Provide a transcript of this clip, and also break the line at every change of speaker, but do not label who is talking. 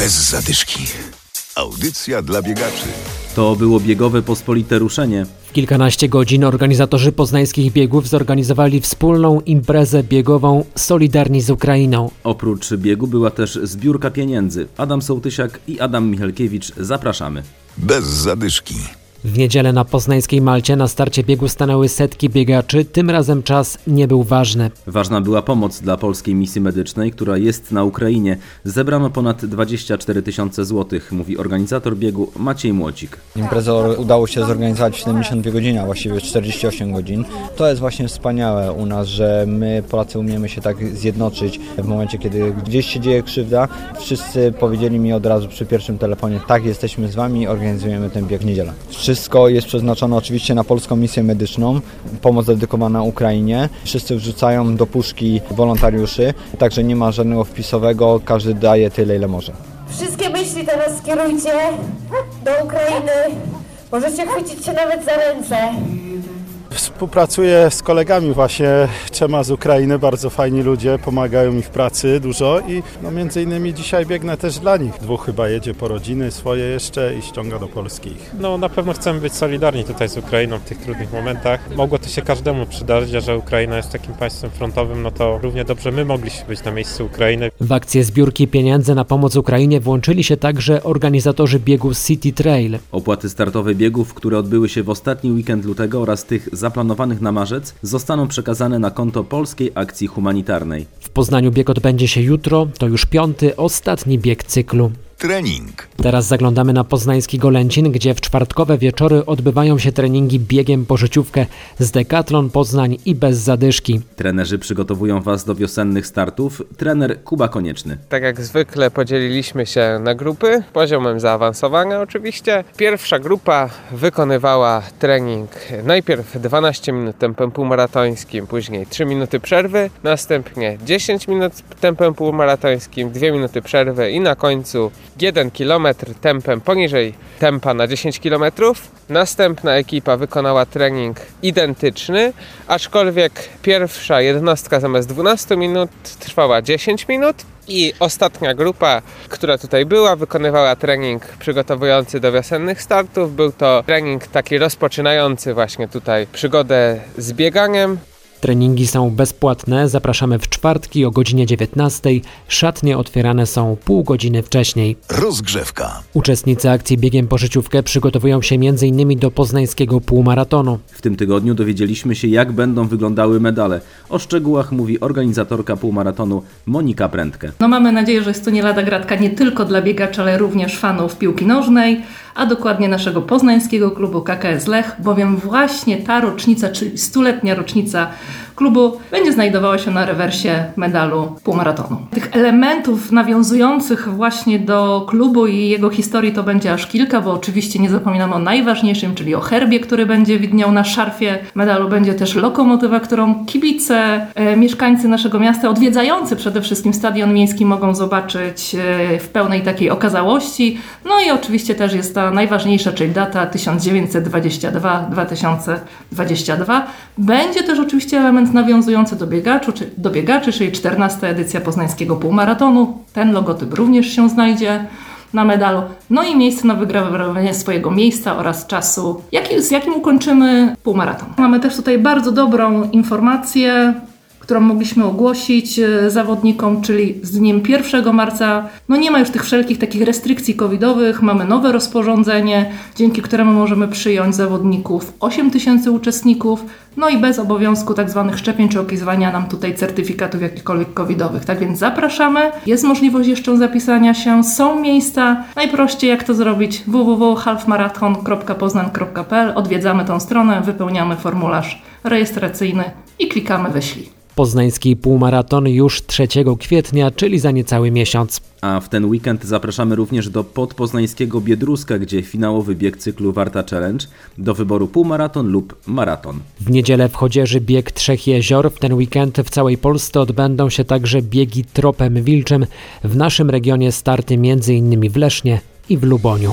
Bez zadyszki. Audycja dla biegaczy.
To było biegowe pospolite ruszenie.
W kilkanaście godzin organizatorzy poznańskich biegów zorganizowali wspólną imprezę biegową Solidarni z Ukrainą.
Oprócz biegu była też zbiórka pieniędzy. Adam Sołtysiak i Adam Michalkiewicz zapraszamy.
Bez zadyszki.
W niedzielę na poznańskiej Malcie na starcie biegu stanęły setki biegaczy, tym razem czas nie był ważny.
Ważna była pomoc dla polskiej misji medycznej, która jest na Ukrainie. Zebrano ponad 24 tysiące złotych, mówi organizator biegu Maciej Młocik.
Imprezę udało się zorganizować w 72 godziny, a właściwie 48 godzin. To jest właśnie wspaniałe u nas, że my Polacy umiemy się tak zjednoczyć w momencie, kiedy gdzieś się dzieje krzywda. Wszyscy powiedzieli mi od razu przy pierwszym telefonie, tak, jesteśmy z Wami, organizujemy ten bieg w niedzielę. Wszystko jest przeznaczone oczywiście na polską misję medyczną, pomoc dedykowana Ukrainie. Wszyscy wrzucają do puszki wolontariuszy, także nie ma żadnego wpisowego, każdy daje tyle, ile może.
Wszystkie myśli teraz skierujcie do Ukrainy. Możecie chwycić się nawet za ręce.
Współpracuję z kolegami właśnie trzema z Ukrainy, bardzo fajni ludzie, pomagają mi w pracy dużo i no między innymi dzisiaj biegnę też dla nich. Dwóch chyba jedzie po rodziny swoje jeszcze i ściąga do Polski.
No na pewno chcemy być solidarni tutaj z Ukrainą w tych trudnych momentach. Mogło to się każdemu przydarzyć, a że Ukraina jest takim państwem frontowym, no to równie dobrze my mogliśmy być na miejscu Ukrainy.
W akcję zbiórki pieniędzy na pomoc Ukrainie włączyli się także organizatorzy biegu City Trail.
Opłaty startowe biegów, które odbyły się w ostatni weekend lutego oraz tych zaplanowanych na marzec, zostaną przekazane na konto Polskiej Akcji Humanitarnej.
W Poznaniu bieg odbędzie się jutro, to już piąty, ostatni bieg cyklu.
Trening.
Teraz zaglądamy na poznański Golęcin, gdzie w czwartkowe wieczory odbywają się treningi biegiem po życiówkę z Decathlon Poznań i bez zadyszki.
Trenerzy przygotowują Was do wiosennych startów. Trener Kuba Konieczny.
Tak jak zwykle podzieliliśmy się na grupy poziomem zaawansowania oczywiście. Pierwsza grupa wykonywała trening najpierw 12 minut tempem półmaratońskim, później 3 minuty przerwy, następnie 10 minut tempem półmaratońskim, 2 minuty przerwy i na końcu 1 km tempem poniżej tempa na 10 km. Następna ekipa wykonała trening identyczny, aczkolwiek pierwsza jednostka zamiast 12 minut trwała 10 minut. I ostatnia grupa, która tutaj była, wykonywała trening przygotowujący do wiosennych startów. Był to trening taki rozpoczynający właśnie tutaj przygodę z bieganiem.
Treningi są bezpłatne, zapraszamy w czwartki o godzinie 19. Szatnie otwierane są pół godziny wcześniej.
Rozgrzewka.
Uczestnicy akcji Biegiem po życiówkę przygotowują się m.in. do poznańskiego półmaratonu.
W tym tygodniu dowiedzieliśmy się, jak będą wyglądały medale. O szczegółach mówi organizatorka półmaratonu Monika Prędkę.
No mamy nadzieję, że jest to nie lada gratka nie tylko dla biegaczy, ale również fanów piłki nożnej, a dokładnie naszego poznańskiego klubu KKS Lech, bowiem właśnie ta rocznica, czyli stuletnia rocznica klubu będzie znajdowała się na rewersie medalu półmaratonu. Tych elementów nawiązujących właśnie do klubu i jego historii to będzie aż kilka, bo oczywiście nie zapominamy o najważniejszym, czyli o herbie, który będzie widniał na szarfie medalu. Będzie też lokomotywa, którą kibice, e, mieszkańcy naszego miasta, odwiedzający przede wszystkim stadion miejski mogą zobaczyć e, w pełnej takiej okazałości. No i oczywiście też jest ta najważniejsza, czyli data 1922-2022. Będzie też oczywiście element nawiązujący do, biegaczu, czy, do biegaczy, czyli 14. edycja poznańskiego półmaratonu. Ten logotyp również się znajdzie na medalu. No i miejsce na wygrawerowanie swojego miejsca oraz czasu, jaki, z jakim ukończymy półmaraton. Mamy też tutaj bardzo dobrą informację którą mogliśmy ogłosić e, zawodnikom, czyli z dniem 1 marca. No nie ma już tych wszelkich takich restrykcji covidowych, mamy nowe rozporządzenie, dzięki któremu możemy przyjąć zawodników 8 tysięcy uczestników, no i bez obowiązku tak zwanych szczepień czy okazywania nam tutaj certyfikatów jakichkolwiek covidowych. Tak więc zapraszamy, jest możliwość jeszcze zapisania się, są miejsca. Najprościej jak to zrobić www.halfmarathon.poznan.pl Odwiedzamy tą stronę, wypełniamy formularz rejestracyjny i klikamy wyślij.
Poznański półmaraton już 3 kwietnia, czyli za niecały miesiąc.
A w ten weekend zapraszamy również do podpoznańskiego Biedruska, gdzie finałowy bieg cyklu Warta Challenge do wyboru półmaraton lub maraton.
W niedzielę w Chodzieży bieg Trzech Jezior. W ten weekend w całej Polsce odbędą się także biegi tropem wilczym. W naszym regionie starty m.in. w Lesznie i w Luboniu.